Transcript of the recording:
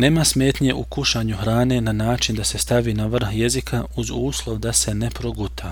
Nema smetnje u kušanju hrane na način da se stavi na vrh jezika uz uslov da se ne proguta.